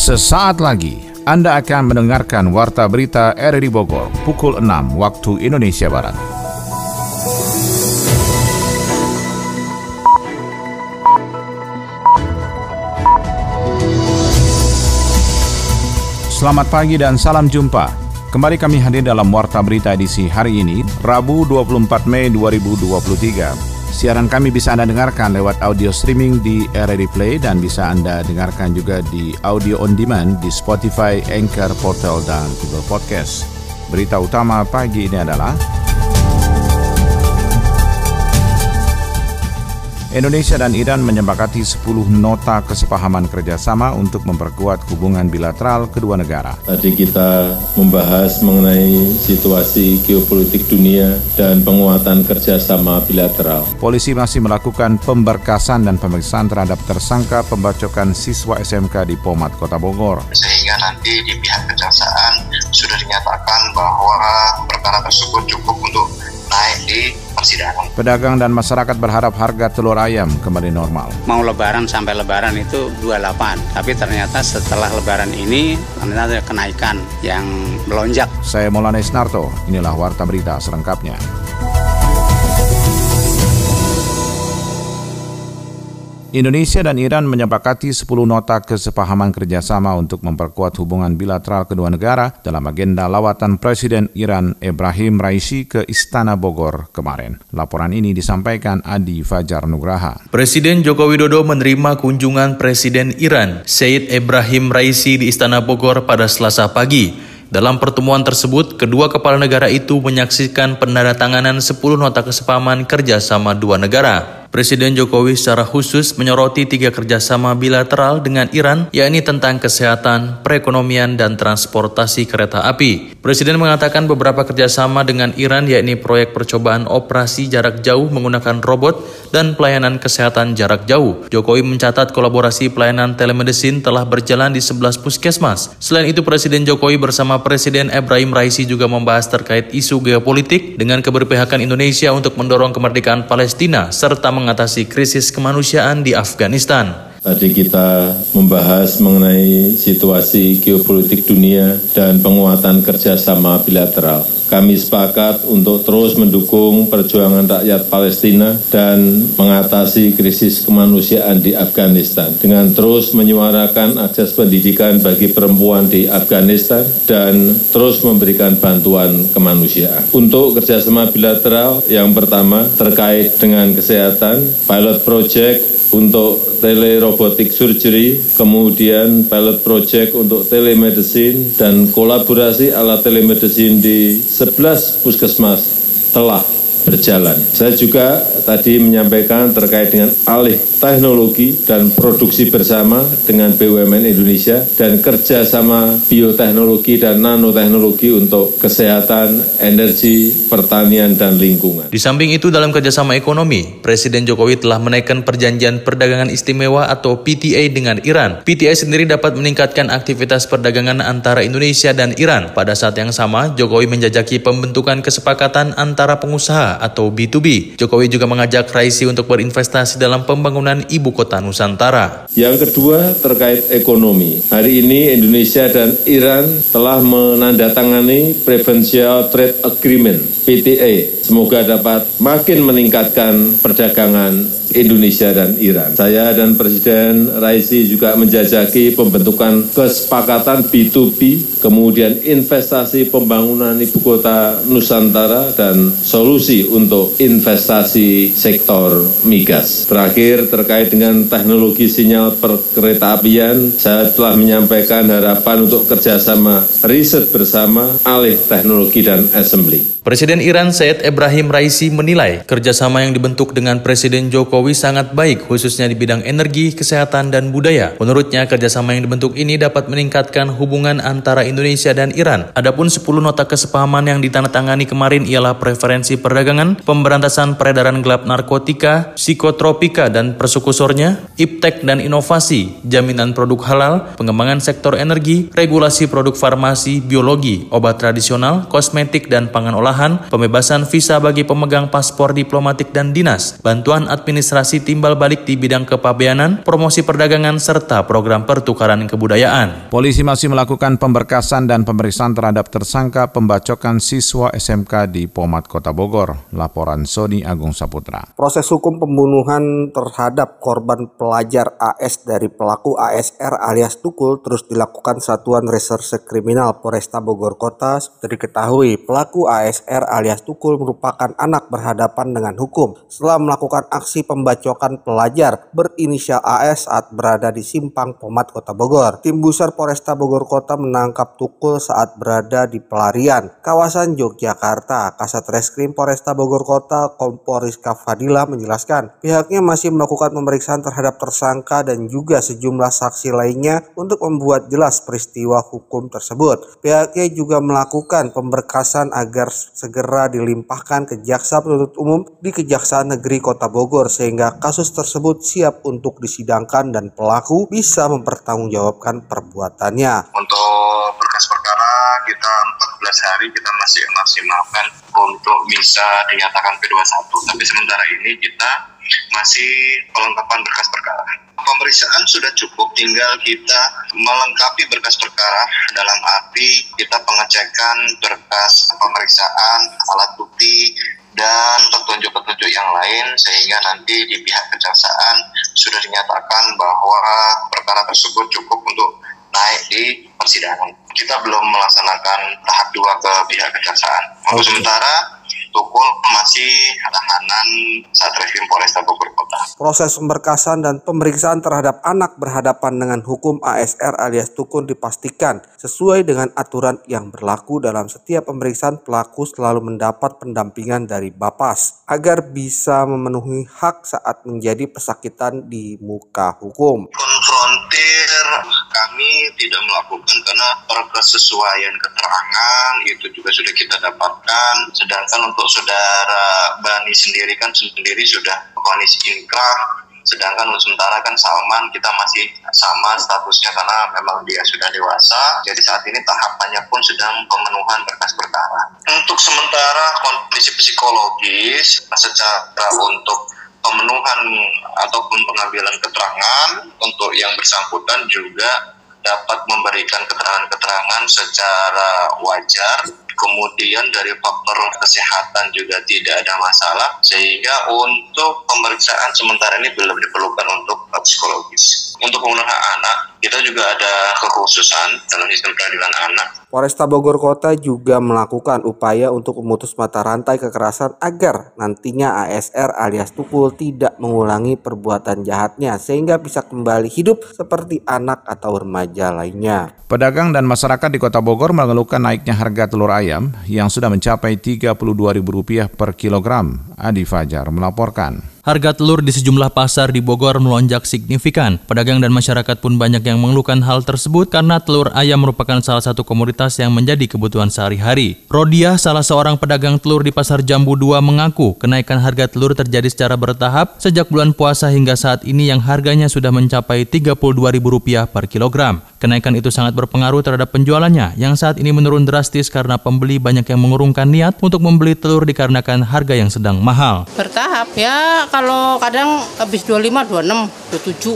Sesaat lagi Anda akan mendengarkan Warta Berita RRI Bogor pukul 6 waktu Indonesia Barat. Selamat pagi dan salam jumpa. Kembali kami hadir dalam Warta Berita edisi hari ini, Rabu 24 Mei 2023. Siaran kami bisa Anda dengarkan lewat audio streaming di RRI Play dan bisa Anda dengarkan juga di audio on demand di Spotify, Anchor, Portal, dan Google Podcast. Berita utama pagi ini adalah Indonesia dan Iran menyepakati 10 nota kesepahaman kerjasama untuk memperkuat hubungan bilateral kedua negara. Tadi kita membahas mengenai situasi geopolitik dunia dan penguatan kerjasama bilateral. Polisi masih melakukan pemberkasan dan pemeriksaan terhadap tersangka pembacokan siswa SMK di Pomat, Kota Bogor. Sehingga nanti di pihak kejaksaan sudah dinyatakan bahwa perkara tersebut cukup untuk naik di persidangan. Pedagang dan masyarakat berharap harga telur ayam kembali normal. Mau lebaran sampai lebaran itu 28, tapi ternyata setelah lebaran ini ternyata ada kenaikan yang melonjak. Saya Maulana Isnarto, inilah Warta Berita selengkapnya. Indonesia dan Iran menyepakati 10 nota kesepahaman kerjasama untuk memperkuat hubungan bilateral kedua negara dalam agenda lawatan Presiden Iran Ibrahim Raisi ke Istana Bogor kemarin. Laporan ini disampaikan Adi Fajar Nugraha. Presiden Joko Widodo menerima kunjungan Presiden Iran Said Ibrahim Raisi di Istana Bogor pada Selasa pagi. Dalam pertemuan tersebut, kedua kepala negara itu menyaksikan penandatanganan 10 nota kesepahaman kerjasama dua negara. Presiden Jokowi secara khusus menyoroti tiga kerjasama bilateral dengan Iran, yakni tentang kesehatan, perekonomian, dan transportasi kereta api. Presiden mengatakan beberapa kerjasama dengan Iran, yakni proyek percobaan operasi jarak jauh menggunakan robot dan pelayanan kesehatan jarak jauh. Jokowi mencatat kolaborasi pelayanan telemedicine telah berjalan di 11 puskesmas. Selain itu, Presiden Jokowi bersama Presiden Ibrahim Raisi juga membahas terkait isu geopolitik dengan keberpihakan Indonesia untuk mendorong kemerdekaan Palestina serta mengatasi krisis kemanusiaan di Afghanistan. Tadi kita membahas mengenai situasi geopolitik dunia dan penguatan kerjasama bilateral. Kami sepakat untuk terus mendukung perjuangan rakyat Palestina dan mengatasi krisis kemanusiaan di Afghanistan dengan terus menyuarakan akses pendidikan bagi perempuan di Afghanistan dan terus memberikan bantuan kemanusiaan. Untuk kerjasama bilateral yang pertama terkait dengan kesehatan, pilot project untuk telerobotik surgery, kemudian pilot project untuk telemedicine, dan kolaborasi alat telemedicine di 11 puskesmas telah berjalan. Saya juga tadi menyampaikan terkait dengan alih teknologi dan produksi bersama dengan BUMN Indonesia dan kerjasama bioteknologi dan nanoteknologi untuk kesehatan, energi, pertanian, dan lingkungan. Di samping itu dalam kerjasama ekonomi, Presiden Jokowi telah menaikkan perjanjian perdagangan istimewa atau PTA dengan Iran. PTA sendiri dapat meningkatkan aktivitas perdagangan antara Indonesia dan Iran. Pada saat yang sama, Jokowi menjajaki pembentukan kesepakatan antara pengusaha atau B2B. Jokowi juga mengajak Raisi untuk berinvestasi dalam pembangunan ibu kota Nusantara. Yang kedua terkait ekonomi. Hari ini Indonesia dan Iran telah menandatangani Preferential Trade Agreement PTA. Semoga dapat makin meningkatkan perdagangan Indonesia dan Iran. Saya dan Presiden Raisi juga menjajaki pembentukan kesepakatan B2B, kemudian investasi pembangunan ibu kota Nusantara dan solusi untuk investasi sektor migas. Terakhir terkait dengan teknologi sinyal perkereta apian, saya telah menyampaikan harapan untuk kerjasama riset bersama alih teknologi dan assembly. Presiden Iran Said Ibrahim Raisi menilai kerjasama yang dibentuk dengan Presiden Jokowi sangat baik khususnya di bidang energi, kesehatan, dan budaya. Menurutnya kerjasama yang dibentuk ini dapat meningkatkan hubungan antara Indonesia dan Iran. Adapun 10 nota kesepahaman yang ditandatangani kemarin ialah preferensi perdagangan, pemberantasan peredaran gelap narkotika, psikotropika dan persekusornya, iptek dan inovasi, jaminan produk halal, pengembangan sektor energi, regulasi produk farmasi, biologi, obat tradisional, kosmetik, dan pangan olahraga pengolahan, pembebasan visa bagi pemegang paspor diplomatik dan dinas, bantuan administrasi timbal balik di bidang kepabeanan, promosi perdagangan, serta program pertukaran kebudayaan. Polisi masih melakukan pemberkasan dan pemeriksaan terhadap tersangka pembacokan siswa SMK di Pomat Kota Bogor. Laporan Sony Agung Saputra. Proses hukum pembunuhan terhadap korban pelajar AS dari pelaku ASR alias Tukul terus dilakukan Satuan Reserse Kriminal Polresta Bogor Kota. Seperti diketahui, pelaku ASR alias Tukul merupakan anak berhadapan dengan hukum setelah melakukan aksi pembacokan pelajar berinisial AS saat berada di Simpang Pomat Kota Bogor. Tim Busar Polresta Bogor Kota menangkap Tukul saat berada di pelarian kawasan Yogyakarta. Kasat Reskrim Polresta Bogor Kota Kompol Rizka Fadila menjelaskan pihaknya masih melakukan pemeriksaan terhadap tersangka dan juga sejumlah saksi lainnya untuk membuat jelas peristiwa hukum tersebut. Pihaknya juga melakukan pemberkasan agar segera dilimpahkan ke jaksa penuntut umum di Kejaksaan Negeri Kota Bogor sehingga kasus tersebut siap untuk disidangkan dan pelaku bisa mempertanggungjawabkan perbuatannya. Untuk berkas perkara kita 14 hari kita masih maksimalkan untuk bisa dinyatakan P21. Tapi sementara ini kita masih pelengkapan berkas perkara. Pemeriksaan sudah cukup, tinggal kita melengkapi berkas perkara dalam arti kita pengecekan berkas pemeriksaan, alat bukti, dan petunjuk-petunjuk yang lain sehingga nanti di pihak kejaksaan sudah dinyatakan bahwa perkara tersebut cukup untuk naik di persidangan. Kita belum melaksanakan tahap dua ke pihak kejaksaan. Untuk sementara Tukul masih tahanan Satreskrim Polresta Bogor Kota. Proses pemberkasan dan pemeriksaan terhadap anak berhadapan dengan hukum ASR alias Tukul dipastikan sesuai dengan aturan yang berlaku dalam setiap pemeriksaan pelaku selalu mendapat pendampingan dari Bapas agar bisa memenuhi hak saat menjadi pesakitan di muka hukum. Konfrontir kami tidak melakukan karena perkesesuaian keterangan itu juga sudah kita dapatkan. Sedangkan untuk saudara Bani sendiri kan sendiri sudah vonis inkrah. Sedangkan untuk sementara kan Salman kita masih sama statusnya karena memang dia sudah dewasa. Jadi saat ini tahapannya pun sedang pemenuhan berkas perkara. Untuk sementara kondisi psikologis secara untuk pemenuhan ataupun pengambilan keterangan untuk yang bersangkutan juga dapat memberikan keterangan-keterangan secara wajar. Kemudian dari faktor kesehatan juga tidak ada masalah sehingga untuk pemeriksaan sementara ini belum diperlukan untuk psikologis. Untuk pemenuhan anak kita juga ada kekhususan dalam sistem peradilan anak Polresta Bogor Kota juga melakukan upaya untuk memutus mata rantai kekerasan agar nantinya ASR alias Tukul tidak mengulangi perbuatan jahatnya sehingga bisa kembali hidup seperti anak atau remaja lainnya. Pedagang dan masyarakat di Kota Bogor mengeluhkan naiknya harga telur ayam yang sudah mencapai Rp32.000 per kilogram. Adi Fajar melaporkan. Harga telur di sejumlah pasar di Bogor melonjak signifikan. Pedagang dan masyarakat pun banyak yang mengeluhkan hal tersebut karena telur ayam merupakan salah satu komoditas yang menjadi kebutuhan sehari-hari. Rodia, salah seorang pedagang telur di Pasar Jambu 2 mengaku kenaikan harga telur terjadi secara bertahap sejak bulan puasa hingga saat ini yang harganya sudah mencapai Rp32.000 per kilogram. Kenaikan itu sangat berpengaruh terhadap penjualannya yang saat ini menurun drastis karena pembeli banyak yang mengurungkan niat untuk membeli telur dikarenakan harga yang sedang mahal. Bertahap ya kalau kadang habis 25, 26,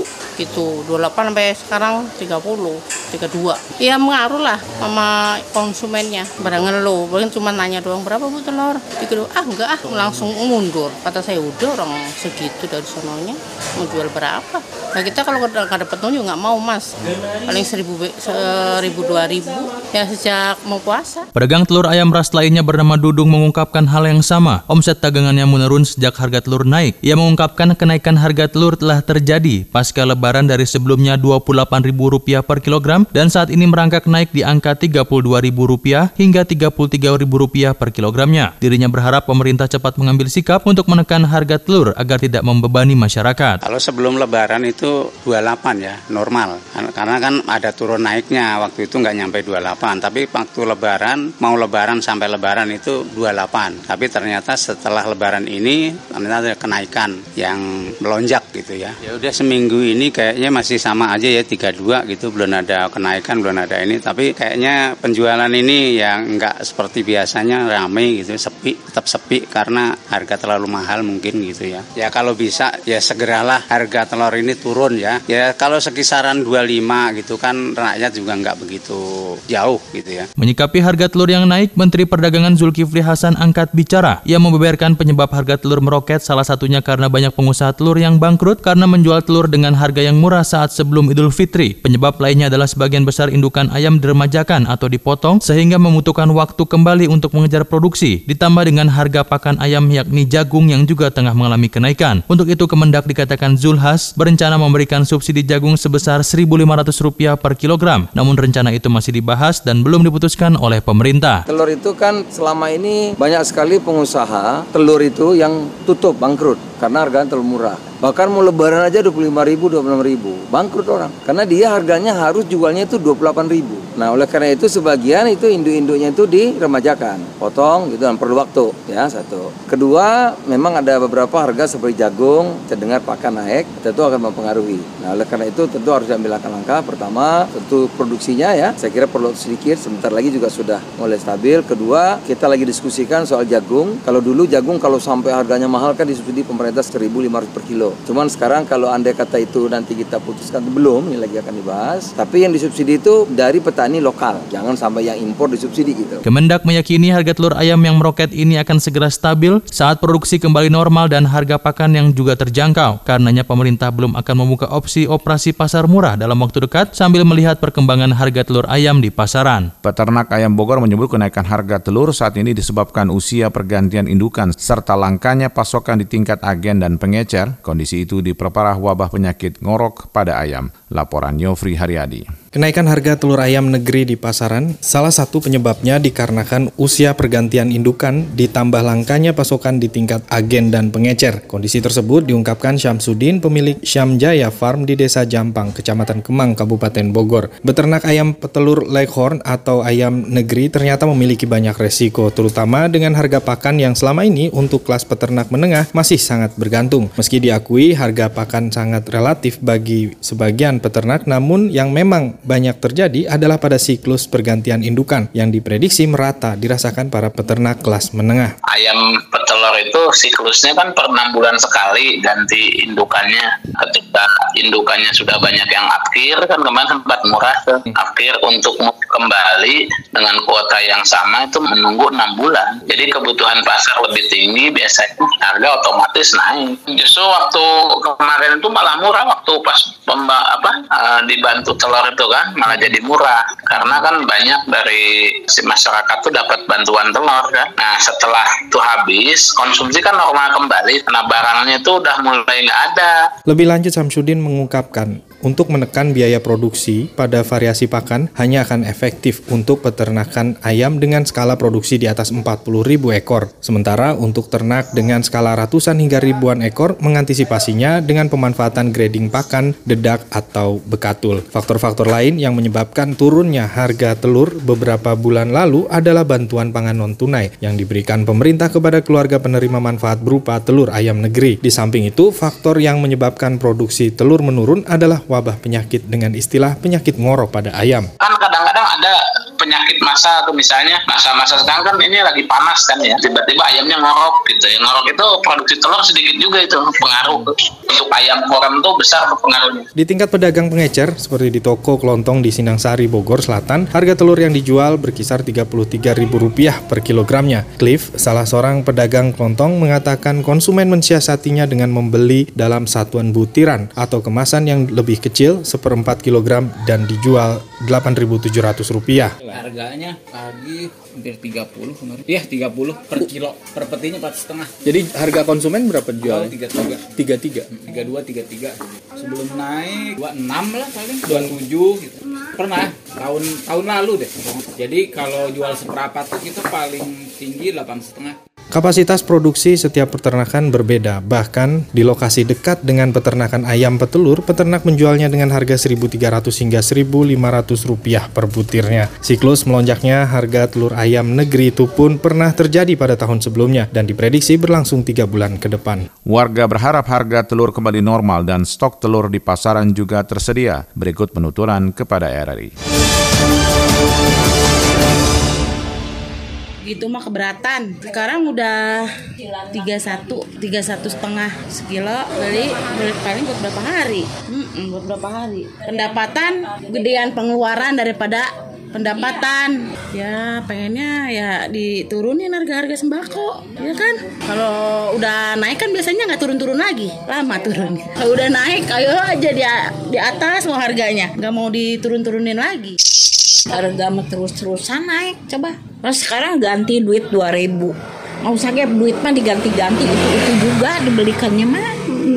27 gitu 28 sampai sekarang 30 32 ya mengaruh lah sama konsumennya. Barang ngeluh paling cuma nanya doang berapa bu telur? Dikira ah enggak ah. Langsung mundur. Kata saya udah orang segitu dari sononya mau jual berapa? Nah kita kalau nggak ada petunjuk nggak mau mas. Paling seribu seribu dua ribu ya sejak mau puasa. Pedagang telur ayam ras lainnya bernama Dudung mengungkapkan hal yang sama. Omset dagangannya menurun sejak harga telur naik. Ia mengungkapkan kenaikan harga telur telah terjadi pasca lebaran dari sebelumnya Rp28.000 per kilogram dan saat ini merangkak naik di angka Rp32.000 hingga Rp33.000 per kilogramnya. Dirinya berharap pemerintah cepat mengambil sikap untuk menekan harga telur agar tidak membebani masyarakat. Kalau sebelum lebaran itu 28 ya, normal. Karena kan ada turun naiknya, waktu itu nggak nyampe 28. Tapi waktu lebaran, mau lebaran sampai lebaran itu 28. Tapi ternyata setelah lebaran ini, ternyata ada kenaikan yang melonjak gitu ya. Ya udah seminggu ini kayaknya masih sama aja ya 32 gitu belum ada kenaikan, belum ada ini. Tapi kayaknya penjualan ini yang nggak seperti biasanya rame gitu, sepi, tetap sepi karena harga terlalu mahal mungkin gitu ya. Ya kalau bisa ya segeralah harga telur ini turun ya. Ya kalau sekisaran 25 gitu kan rakyat juga nggak begitu jauh gitu ya. Menyikapi harga telur yang naik, Menteri Perdagangan Zulkifli Hasan angkat bicara. Ia membeberkan penyebab harga telur meroket salah satunya karena banyak pengusaha telur yang bangkrut karena menjual telur dengan harga yang murah saat sebelum Idul Fitri. Penyebab lainnya adalah sebagian besar indukan ayam diremajakan atau dipotong sehingga membutuhkan waktu kembali untuk mengejar produksi. Ditambah dengan harga pakan ayam yakni jagung yang juga tengah mengalami kenaikan. Untuk itu Kemendak dikatakan Zulhas berencana memberikan subsidi jagung sebesar Rp1.500 per kilogram. Namun rencana itu masih dibahas dan belum diputuskan oleh pemerintah. Telur itu kan selama ini banyak sekali pengusaha telur itu yang tutup bangkrut karena harganya terlalu murah. Bahkan mau lebaran aja 25 ribu, 26 ribu. Bangkrut orang. Karena dia harganya harus jualnya itu 28 ribu. Nah oleh karena itu sebagian itu induk-induknya itu diremajakan. Potong gitu dan perlu waktu ya satu. Kedua memang ada beberapa harga seperti jagung, terdengar pakan naik, tentu akan mempengaruhi. Nah oleh karena itu tentu harus diambil langkah-langkah. Pertama tentu produksinya ya, saya kira perlu sedikit. Sebentar lagi juga sudah mulai stabil. Kedua kita lagi diskusikan soal jagung. Kalau dulu jagung kalau sampai harganya mahal kan disubsidi pemerintah 1.500 per kilo. Cuman sekarang kalau andai kata itu nanti kita putuskan belum, ini lagi akan dibahas. Tapi yang disubsidi itu dari petani lokal, jangan sampai yang impor disubsidi gitu. Kemendak meyakini harga telur ayam yang meroket ini akan segera stabil saat produksi kembali normal dan harga pakan yang juga terjangkau. Karenanya pemerintah belum akan membuka opsi operasi pasar murah dalam waktu dekat sambil melihat perkembangan harga telur ayam di pasaran. Peternak ayam Bogor menyebut kenaikan harga telur saat ini disebabkan usia pergantian indukan serta langkanya pasokan di tingkat agen dan pengecer. Kondisi Kondisi itu diperparah wabah penyakit ngorok pada ayam. Laporan Yofri Haryadi. Kenaikan harga telur ayam negeri di pasaran, salah satu penyebabnya dikarenakan usia pergantian indukan ditambah langkanya pasokan di tingkat agen dan pengecer. Kondisi tersebut diungkapkan Syamsuddin, pemilik Syamjaya Farm di Desa Jampang, Kecamatan Kemang, Kabupaten Bogor. Beternak ayam petelur Leghorn atau ayam negeri ternyata memiliki banyak resiko, terutama dengan harga pakan yang selama ini untuk kelas peternak menengah masih sangat bergantung. Meski diakui harga pakan sangat relatif bagi sebagian peternak, namun yang memang banyak terjadi adalah pada siklus pergantian indukan yang diprediksi merata dirasakan para peternak kelas menengah. Ayam petelur itu siklusnya kan per 6 bulan sekali ganti indukannya. Ketika indukannya sudah banyak yang akhir kan kemarin sempat murah ke akhir untuk kembali dengan kuota yang sama itu menunggu enam bulan. Jadi kebutuhan pasar lebih tinggi biasanya harga otomatis naik. Justru waktu kemarin itu malah murah waktu pas pemba apa uh, dibantu telur itu kan malah jadi murah karena kan banyak dari si masyarakat tuh dapat bantuan telur kan. Nah setelah itu habis konsumsi kan normal kembali karena barangnya itu udah mulai nggak ada. Lebih lanjut Samsudin mengungkapkan untuk menekan biaya produksi pada variasi pakan hanya akan efektif untuk peternakan ayam dengan skala produksi di atas 40.000 ekor. Sementara untuk ternak dengan skala ratusan hingga ribuan ekor mengantisipasinya dengan pemanfaatan grading pakan, dedak, atau bekatul. Faktor-faktor lain yang menyebabkan turunnya harga telur beberapa bulan lalu adalah bantuan pangan non-tunai yang diberikan pemerintah kepada keluarga penerima manfaat berupa telur ayam negeri. Di samping itu, faktor yang menyebabkan produksi telur menurun adalah wabah penyakit dengan istilah penyakit ngorok pada ayam. Kan kadang-kadang ada penyakit masa atau misalnya masa-masa sekarang kan ini lagi panas kan ya tiba-tiba ayamnya ngorok gitu ya. Ngorok itu produksi telur sedikit juga itu pengaruh. Untuk ayam koran tuh besar pengaruhnya. Di tingkat pedagang pengecer seperti di toko kelontong di Sinangsari Bogor Selatan harga telur yang dijual berkisar Rp33.000 per kilogramnya. Cliff salah seorang pedagang kelontong mengatakan konsumen mensiasatinya dengan membeli dalam satuan butiran atau kemasan yang lebih kecil seperempat kilogram dan dijual Rp8.700 harganya pagi hampir 30 kemarin. Iya 30 per kilo. Per petinya 4 setengah. Jadi harga konsumen berapa jual? 33 33 32 33 sebelum naik 26 lah paling. 27 gitu. Pernah. Tahun tahun lalu deh. Jadi kalau jual seperempat itu paling tinggi 8 setengah. Kapasitas produksi setiap peternakan berbeda, bahkan di lokasi dekat dengan peternakan ayam petelur, peternak menjualnya dengan harga 1.300 hingga 1.500 rupiah per butirnya. Siklus melonjaknya harga telur ayam negeri itu pun pernah terjadi pada tahun sebelumnya dan diprediksi berlangsung tiga bulan ke depan. Warga berharap harga telur kembali normal dan stok telur di pasaran juga tersedia. Berikut penuturan kepada RRI. gitu mah keberatan sekarang udah 31 31 setengah sekilo beli, beli paling buat berapa hari hmm, buat berapa hari pendapatan gedean pengeluaran daripada pendapatan. Ya pengennya ya diturunin harga-harga sembako ya kan? Kalau udah naik kan biasanya nggak turun-turun lagi. Lama turun kalau udah naik ayo aja di, di atas mau harganya. Nggak mau diturun-turunin lagi. Harga terus-terusan naik coba. Terus sekarang ganti duit 2000 mau sakit duit mah diganti-ganti. Itu itu juga dibelikannya mah.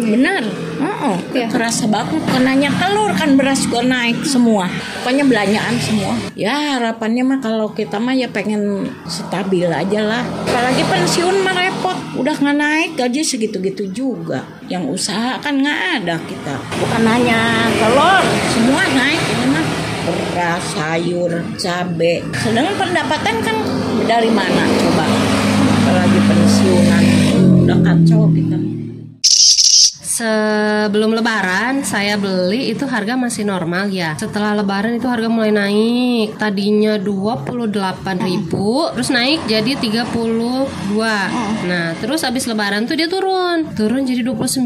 Benar oh, ya. kerasa banget. Kenanya telur kan beras juga naik semua. Pokoknya belanjaan semua. Ya harapannya mah kalau kita mah ya pengen stabil aja lah. Apalagi pensiun mah repot. Udah nggak naik gaji segitu-gitu juga. Yang usaha kan nggak ada kita. Bukan hanya telur. Semua naik. Ini mah beras, sayur, cabe. Sedangkan pendapatan kan dari mana coba? Apalagi pensiunan. Udah kacau kita sebelum lebaran saya beli itu harga masih normal ya. Setelah lebaran itu harga mulai naik. Tadinya 28.000 terus naik jadi 32. Nah, terus habis lebaran tuh dia turun. Turun jadi 29.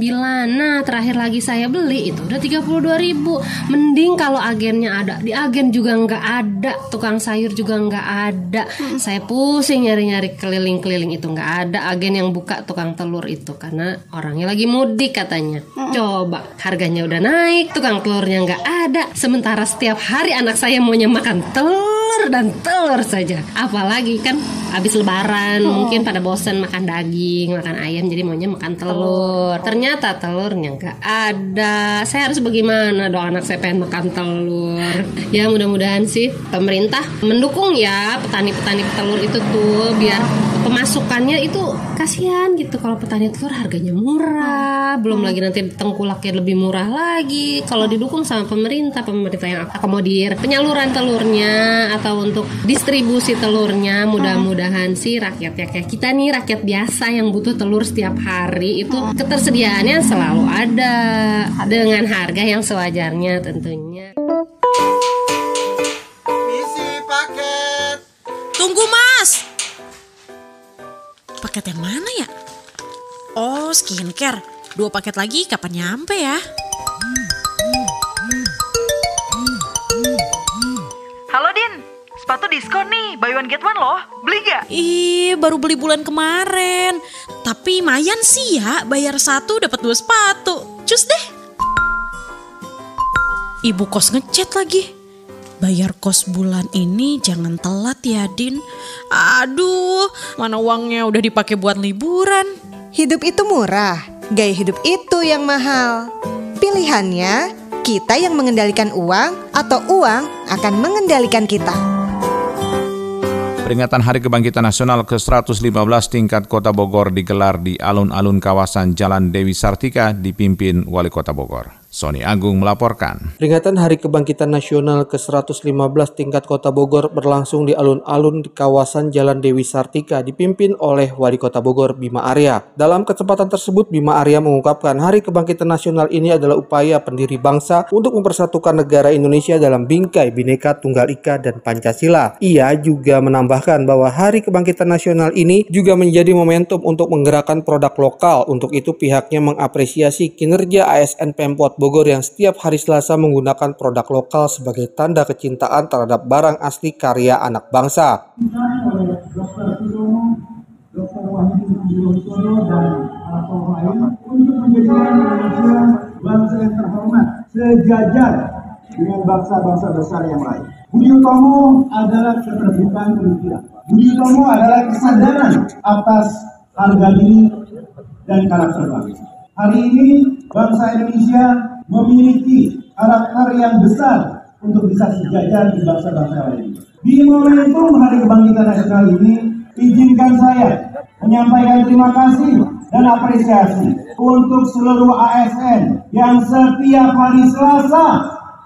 Nah, terakhir lagi saya beli itu udah 32.000. Mending kalau agennya ada. Di agen juga nggak ada, tukang sayur juga nggak ada. Saya pusing nyari-nyari keliling-keliling itu nggak ada agen yang buka tukang telur itu karena orangnya lagi mudik katanya harganya. Coba harganya udah naik, tukang telurnya nggak ada. Sementara setiap hari anak saya maunya makan telur dan telur saja. Apalagi kan habis lebaran oh. mungkin pada bosan makan daging, makan ayam jadi maunya makan telur. Ternyata telurnya nggak ada. Saya harus bagaimana dong anak saya pengen makan telur. Ya mudah-mudahan sih pemerintah mendukung ya petani-petani telur itu tuh biar pemasukannya itu kasihan gitu. Kalau petani telur harganya murah belum hmm. lagi nanti tengkulaknya lebih murah lagi. Kalau didukung sama pemerintah pemerintah yang akomodir penyaluran telurnya atau untuk distribusi telurnya mudah-mudahan sih rakyat ya kayak kita nih rakyat biasa yang butuh telur setiap hari itu ketersediaannya selalu ada dengan harga yang sewajarnya tentunya. Tunggu mas Paket yang mana ya? Oh, skincare. Dua paket lagi kapan nyampe ya? Halo Din, sepatu diskon nih, buy one get one loh. Beli gak? Ih, baru beli bulan kemarin. Tapi mayan sih ya, bayar satu dapat dua sepatu. Cus deh. Ibu kos ngechat lagi. Bayar kos bulan ini jangan telat ya Din. Aduh, mana uangnya udah dipakai buat liburan. Hidup itu murah, gaya hidup itu yang mahal. Pilihannya, kita yang mengendalikan uang atau uang akan mengendalikan kita. Peringatan Hari Kebangkitan Nasional ke-115 tingkat Kota Bogor digelar di alun-alun kawasan Jalan Dewi Sartika dipimpin Wali Kota Bogor. Sony Agung melaporkan. Peringatan Hari Kebangkitan Nasional ke-115 tingkat Kota Bogor berlangsung di alun-alun di kawasan Jalan Dewi Sartika dipimpin oleh Wali Kota Bogor Bima Arya. Dalam kesempatan tersebut Bima Arya mengungkapkan Hari Kebangkitan Nasional ini adalah upaya pendiri bangsa untuk mempersatukan negara Indonesia dalam bingkai Bhinneka Tunggal Ika dan Pancasila. Ia juga menambahkan bahwa Hari Kebangkitan Nasional ini juga menjadi momentum untuk menggerakkan produk lokal. Untuk itu pihaknya mengapresiasi kinerja ASN Pemkot Bogor yang setiap hari Selasa menggunakan produk lokal sebagai tanda kecintaan terhadap barang asli karya anak bangsa. bangsa yang terhormat sejajar dengan bangsa-bangsa besar yang lain. Budi Utomo adalah keterbukaan pemikiran. Budi Utomo adalah kesadaran atas harga diri dan karakter bangsa. Hari ini bangsa Indonesia memiliki karakter yang besar untuk bisa sejajar di bangsa-bangsa lain. Di momentum Hari Kebangkitan Nasional ini, izinkan saya menyampaikan terima kasih dan apresiasi untuk seluruh ASN yang setiap hari Selasa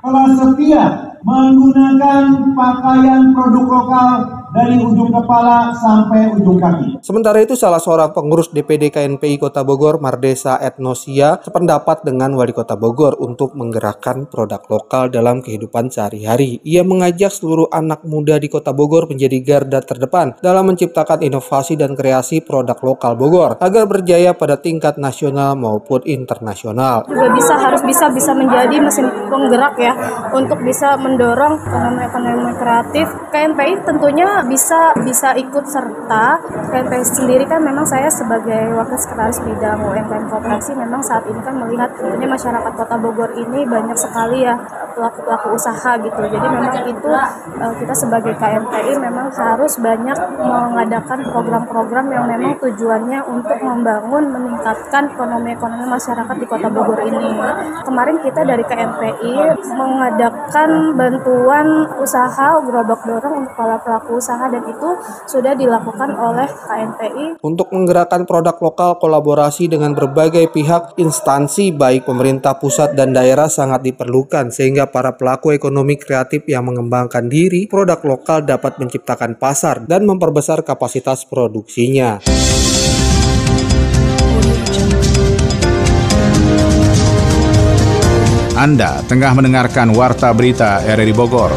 telah setia menggunakan pakaian produk lokal dari ujung kepala sampai ujung kaki. Sementara itu salah seorang pengurus DPD KNPI Kota Bogor, Mardesa Etnosia, sependapat dengan Wali Kota Bogor untuk menggerakkan produk lokal dalam kehidupan sehari-hari. Ia mengajak seluruh anak muda di Kota Bogor menjadi garda terdepan dalam menciptakan inovasi dan kreasi produk lokal Bogor agar berjaya pada tingkat nasional maupun internasional. Juga bisa harus bisa bisa menjadi mesin penggerak ya untuk bisa mendorong ekonomi-ekonomi kreatif. KNPI tentunya bisa bisa ikut serta. KNPI sendiri kan memang saya sebagai wakil sekretaris bidang UMKM kooperasi memang saat ini kan melihat tentunya masyarakat Kota Bogor ini banyak sekali ya pelaku-pelaku usaha gitu. Jadi memang itu eh, kita sebagai KNPI memang harus banyak mengadakan program-program yang memang tujuannya untuk membangun meningkatkan ekonomi-ekonomi masyarakat di Kota Bogor ini. Kemarin kita dari KNPI mengadakan bantuan usaha gerobak dorong untuk para pelaku usaha usaha dan itu sudah dilakukan oleh KNPI. Untuk menggerakkan produk lokal kolaborasi dengan berbagai pihak instansi baik pemerintah pusat dan daerah sangat diperlukan sehingga para pelaku ekonomi kreatif yang mengembangkan diri produk lokal dapat menciptakan pasar dan memperbesar kapasitas produksinya. Anda tengah mendengarkan Warta Berita RRI Bogor.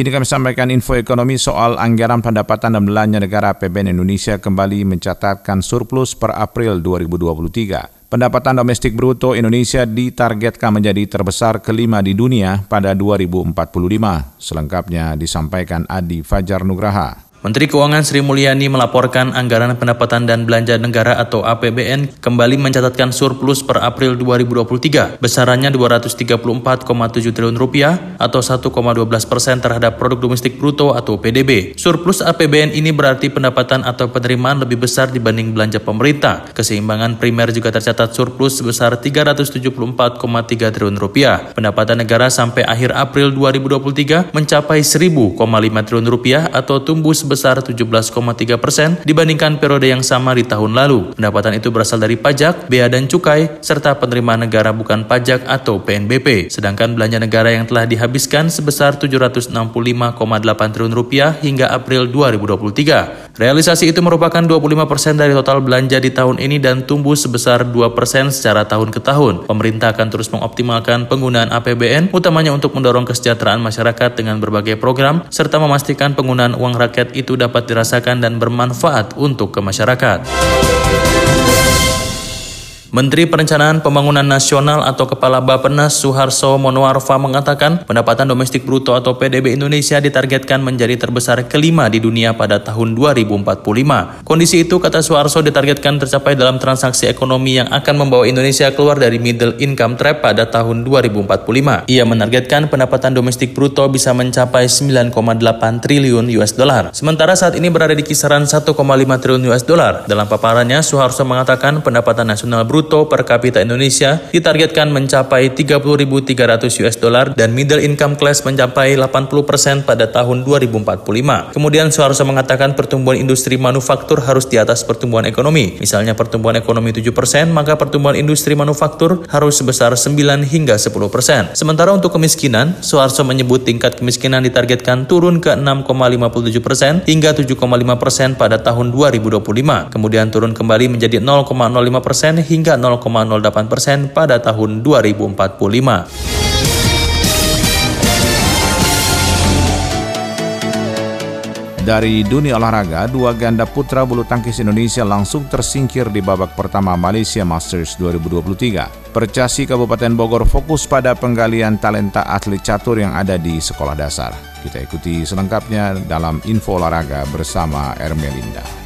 Kini kami sampaikan info ekonomi soal anggaran pendapatan dan belanja negara APBN Indonesia kembali mencatatkan surplus per April 2023. Pendapatan domestik bruto Indonesia ditargetkan menjadi terbesar kelima di dunia pada 2045. Selengkapnya disampaikan Adi Fajar Nugraha. Menteri Keuangan Sri Mulyani melaporkan anggaran pendapatan dan belanja negara atau APBN kembali mencatatkan surplus per April 2023 besarannya 234,7 triliun rupiah atau 1,12 persen terhadap produk domestik bruto atau PDB. Surplus APBN ini berarti pendapatan atau penerimaan lebih besar dibanding belanja pemerintah. Keseimbangan primer juga tercatat surplus sebesar 374,3 triliun rupiah. Pendapatan negara sampai akhir April 2023 mencapai 1.000,5 triliun rupiah atau tumbuh sebesar 17,3 persen dibandingkan periode yang sama di tahun lalu. Pendapatan itu berasal dari pajak, bea dan cukai, serta penerimaan negara bukan pajak atau PNBP. Sedangkan belanja negara yang telah dihabiskan sebesar 765,8 triliun rupiah hingga April 2023. Realisasi itu merupakan 25 persen dari total belanja di tahun ini dan tumbuh sebesar 2 persen secara tahun ke tahun. Pemerintah akan terus mengoptimalkan penggunaan APBN, utamanya untuk mendorong kesejahteraan masyarakat dengan berbagai program, serta memastikan penggunaan uang rakyat itu dapat dirasakan dan bermanfaat untuk ke masyarakat. Menteri Perencanaan Pembangunan Nasional atau Kepala Bappenas Suharso Monoarfa mengatakan pendapatan domestik bruto atau PDB Indonesia ditargetkan menjadi terbesar kelima di dunia pada tahun 2045. Kondisi itu, kata Suharso, ditargetkan tercapai dalam transaksi ekonomi yang akan membawa Indonesia keluar dari middle income trap pada tahun 2045. Ia menargetkan pendapatan domestik bruto bisa mencapai 9,8 triliun US dollar. Sementara saat ini berada di kisaran 1,5 triliun US dollar. Dalam paparannya, Suharso mengatakan pendapatan nasional bruto bruto per kapita Indonesia ditargetkan mencapai 30.300 US dollar dan middle income class mencapai 80% pada tahun 2045. Kemudian Suharso mengatakan pertumbuhan industri manufaktur harus di atas pertumbuhan ekonomi. Misalnya pertumbuhan ekonomi 7%, maka pertumbuhan industri manufaktur harus sebesar 9 hingga 10%. Sementara untuk kemiskinan, Suharso menyebut tingkat kemiskinan ditargetkan turun ke 6,57% hingga 7,5% pada tahun 2025. Kemudian turun kembali menjadi 0,05% hingga hingga 0,08 persen pada tahun 2045. Dari dunia olahraga, dua ganda putra bulu tangkis Indonesia langsung tersingkir di babak pertama Malaysia Masters 2023. Percasi Kabupaten Bogor fokus pada penggalian talenta atlet catur yang ada di sekolah dasar. Kita ikuti selengkapnya dalam info olahraga bersama Ermelinda.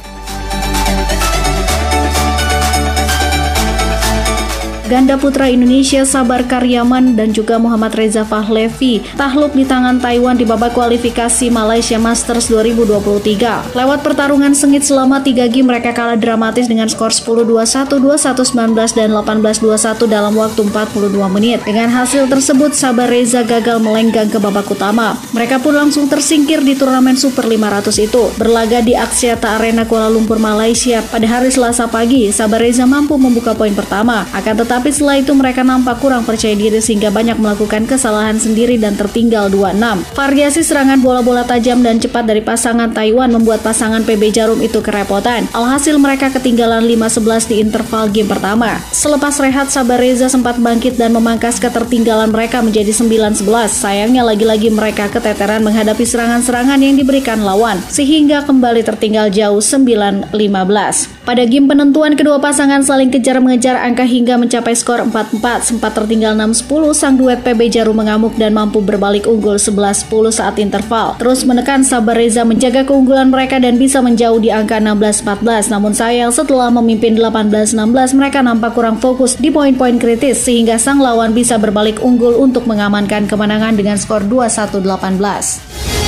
Ganda putra Indonesia Sabar Karyaman dan juga Muhammad Reza Fahlevi takluk di tangan Taiwan di babak kualifikasi Malaysia Masters 2023. Lewat pertarungan sengit selama 3 game mereka kalah dramatis dengan skor 10-21, 21-19 dan 18-21 dalam waktu 42 menit. Dengan hasil tersebut Sabar Reza gagal melenggang ke babak utama. Mereka pun langsung tersingkir di turnamen Super 500 itu. Berlaga di Axiata Arena Kuala Lumpur Malaysia pada hari Selasa pagi, Sabar Reza mampu membuka poin pertama. Akan tetapi setelah itu mereka nampak kurang percaya diri sehingga banyak melakukan kesalahan sendiri dan tertinggal 2-6. Variasi serangan bola-bola tajam dan cepat dari pasangan Taiwan membuat pasangan PB Jarum itu kerepotan. Alhasil mereka ketinggalan 5-11 di interval game pertama. Selepas rehat, Sabar Reza sempat bangkit dan memangkas ketertinggalan mereka menjadi 9-11. Sayangnya lagi-lagi mereka keteteran menghadapi serangan-serangan yang diberikan lawan, sehingga kembali tertinggal jauh 9-15. Pada game penentuan, kedua pasangan saling kejar mengejar angka hingga mencapai skor 4-4. Sempat tertinggal 6-10, sang duet PB Jarum mengamuk dan mampu berbalik unggul 11-10 saat interval. Terus menekan Sabar Reza menjaga keunggulan mereka dan bisa menjauh di angka 16-14. Namun sayang setelah memimpin 18-16, mereka nampak kurang fokus di poin-poin kritis sehingga sang lawan bisa berbalik unggul untuk mengamankan kemenangan dengan skor 21-18.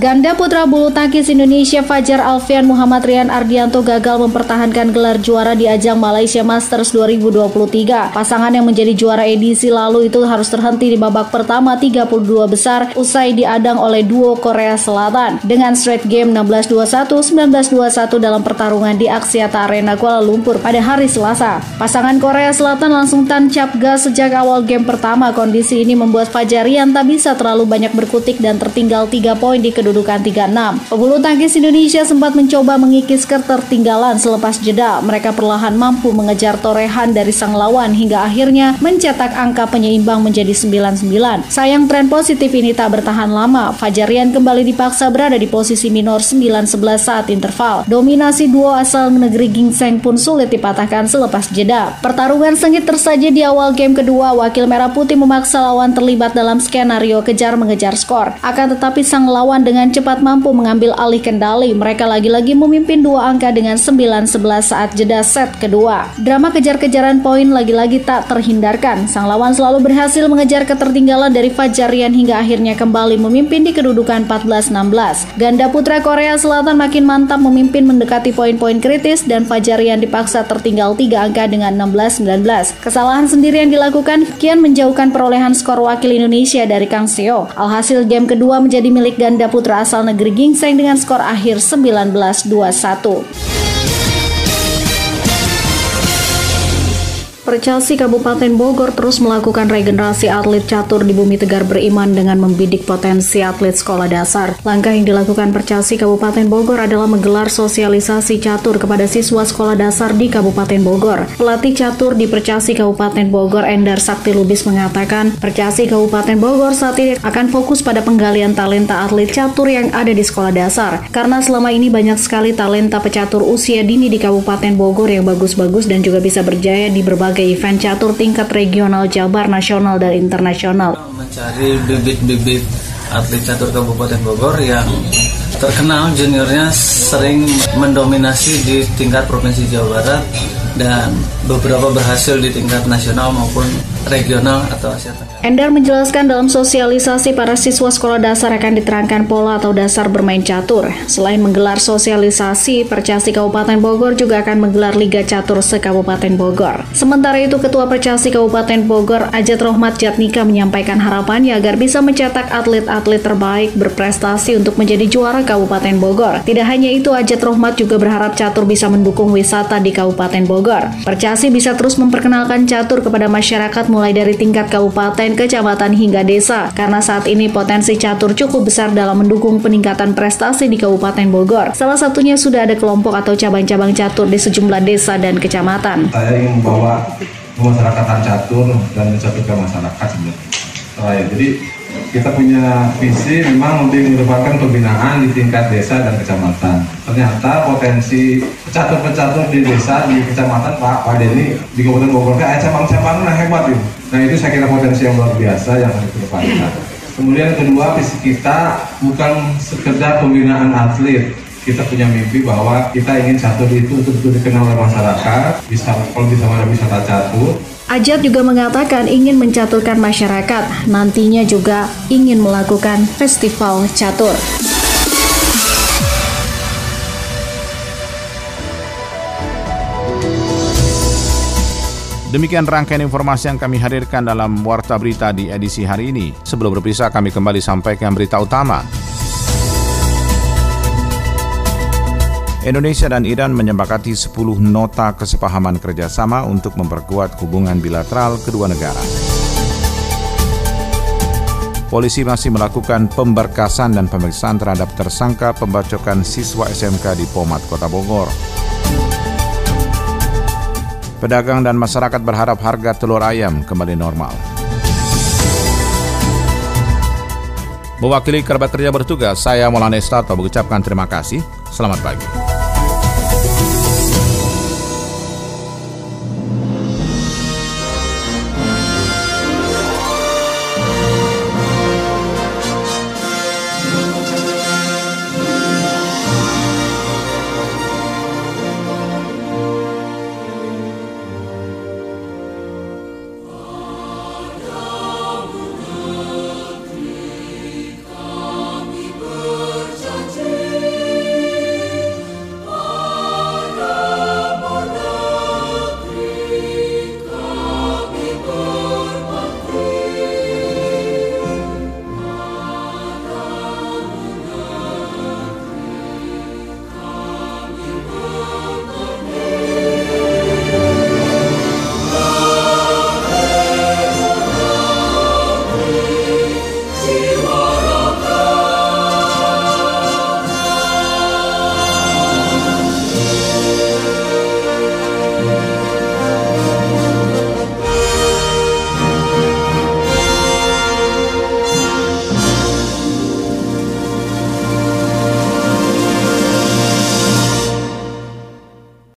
Ganda putra bulu tangkis Indonesia Fajar Alfian Muhammad Rian Ardianto gagal mempertahankan gelar juara di ajang Malaysia Masters 2023. Pasangan yang menjadi juara edisi lalu itu harus terhenti di babak pertama 32 besar usai diadang oleh duo Korea Selatan dengan straight game 16-21, 19-21 dalam pertarungan di Axiata Arena Kuala Lumpur pada hari Selasa. Pasangan Korea Selatan langsung tancap gas sejak awal game pertama. Kondisi ini membuat Fajar Rian tak bisa terlalu banyak berkutik dan tertinggal 3 poin di kedua kedudukan 36. Pebulu tangkis Indonesia sempat mencoba mengikis ketertinggalan selepas jeda. Mereka perlahan mampu mengejar torehan dari sang lawan hingga akhirnya mencetak angka penyeimbang menjadi 99. Sayang tren positif ini tak bertahan lama. Fajarian kembali dipaksa berada di posisi minor 9-11 saat interval. Dominasi duo asal negeri Gingseng pun sulit dipatahkan selepas jeda. Pertarungan sengit tersaji di awal game kedua. Wakil Merah Putih memaksa lawan terlibat dalam skenario kejar mengejar skor. Akan tetapi sang lawan dengan dengan cepat mampu mengambil alih kendali. Mereka lagi-lagi memimpin dua angka dengan 9-11 saat jeda set kedua. Drama kejar-kejaran poin lagi-lagi tak terhindarkan. Sang lawan selalu berhasil mengejar ketertinggalan dari Fajarian hingga akhirnya kembali memimpin di kedudukan 14-16. Ganda putra Korea Selatan makin mantap memimpin mendekati poin-poin kritis dan Fajarian dipaksa tertinggal 3 angka dengan 16-19. Kesalahan sendiri yang dilakukan kian menjauhkan perolehan skor wakil Indonesia dari Kang Seo. Alhasil game kedua menjadi milik ganda putra putra asal negeri Gingseng dengan skor akhir 19-21. Percasi Kabupaten Bogor terus melakukan regenerasi atlet catur di Bumi Tegar Beriman dengan membidik potensi atlet sekolah dasar. Langkah yang dilakukan Percasi Kabupaten Bogor adalah menggelar sosialisasi catur kepada siswa sekolah dasar di Kabupaten Bogor. Pelatih catur di Percasi Kabupaten Bogor Endar Sakti Lubis mengatakan, Percasi Kabupaten Bogor saat ini akan fokus pada penggalian talenta atlet catur yang ada di sekolah dasar. Karena selama ini banyak sekali talenta pecatur usia dini di Kabupaten Bogor yang bagus-bagus dan juga bisa berjaya di berbagai berbagai event catur tingkat regional, Jabar, nasional, dan internasional. Mencari bibit-bibit atlet catur Kabupaten Bogor yang terkenal juniornya sering mendominasi di tingkat Provinsi Jawa Barat dan beberapa berhasil di tingkat nasional maupun regional atau Asia Tenggara. Endar menjelaskan dalam sosialisasi para siswa sekolah dasar akan diterangkan pola atau dasar bermain catur. Selain menggelar sosialisasi, Percasi Kabupaten Bogor juga akan menggelar Liga Catur se-Kabupaten Bogor. Sementara itu, Ketua Percasi Kabupaten Bogor, Ajat Rohmat Jatnika menyampaikan harapannya agar bisa mencetak atlet-atlet terbaik berprestasi untuk menjadi juara Kabupaten Bogor. Tidak hanya itu, Ajat Rohmat juga berharap catur bisa mendukung wisata di Kabupaten Bogor. Percasi bisa terus memperkenalkan catur kepada masyarakat mulai dari tingkat kabupaten kecamatan hingga desa, karena saat ini potensi catur cukup besar dalam mendukung peningkatan prestasi di Kabupaten Bogor. Salah satunya sudah ada kelompok atau cabang-cabang catur di sejumlah desa dan kecamatan. Saya ingin membawa kemasyarakatan catur dan mencaturkan masyarakat sebenarnya. Jadi kita punya visi memang lebih merupakan pembinaan di tingkat desa dan kecamatan. Ternyata potensi pecatur-pecatur di desa, di kecamatan Pak, Pak Denny, di Kabupaten Bogor, kayak cabang-cabang nah hebat ini. Nah itu saya kira potensi yang luar biasa yang harus kita Kemudian kedua visi kita bukan sekedar pembinaan atlet, kita punya mimpi bahwa kita ingin catur itu untuk dikenal oleh masyarakat, bisa kalau bisa ada wisata catur, Ajat juga mengatakan ingin mencaturkan masyarakat, nantinya juga ingin melakukan festival catur. Demikian rangkaian informasi yang kami hadirkan dalam Warta Berita di edisi hari ini. Sebelum berpisah, kami kembali sampaikan berita utama. Indonesia dan Iran menyepakati 10 nota kesepahaman kerjasama untuk memperkuat hubungan bilateral kedua negara. Polisi masih melakukan pemberkasan dan pemeriksaan terhadap tersangka pembacokan siswa SMK di Pomat, Kota Bogor. Pedagang dan masyarakat berharap harga telur ayam kembali normal. Mewakili kerabat kerja bertugas, saya Maulana Estato mengucapkan terima kasih. Selamat pagi.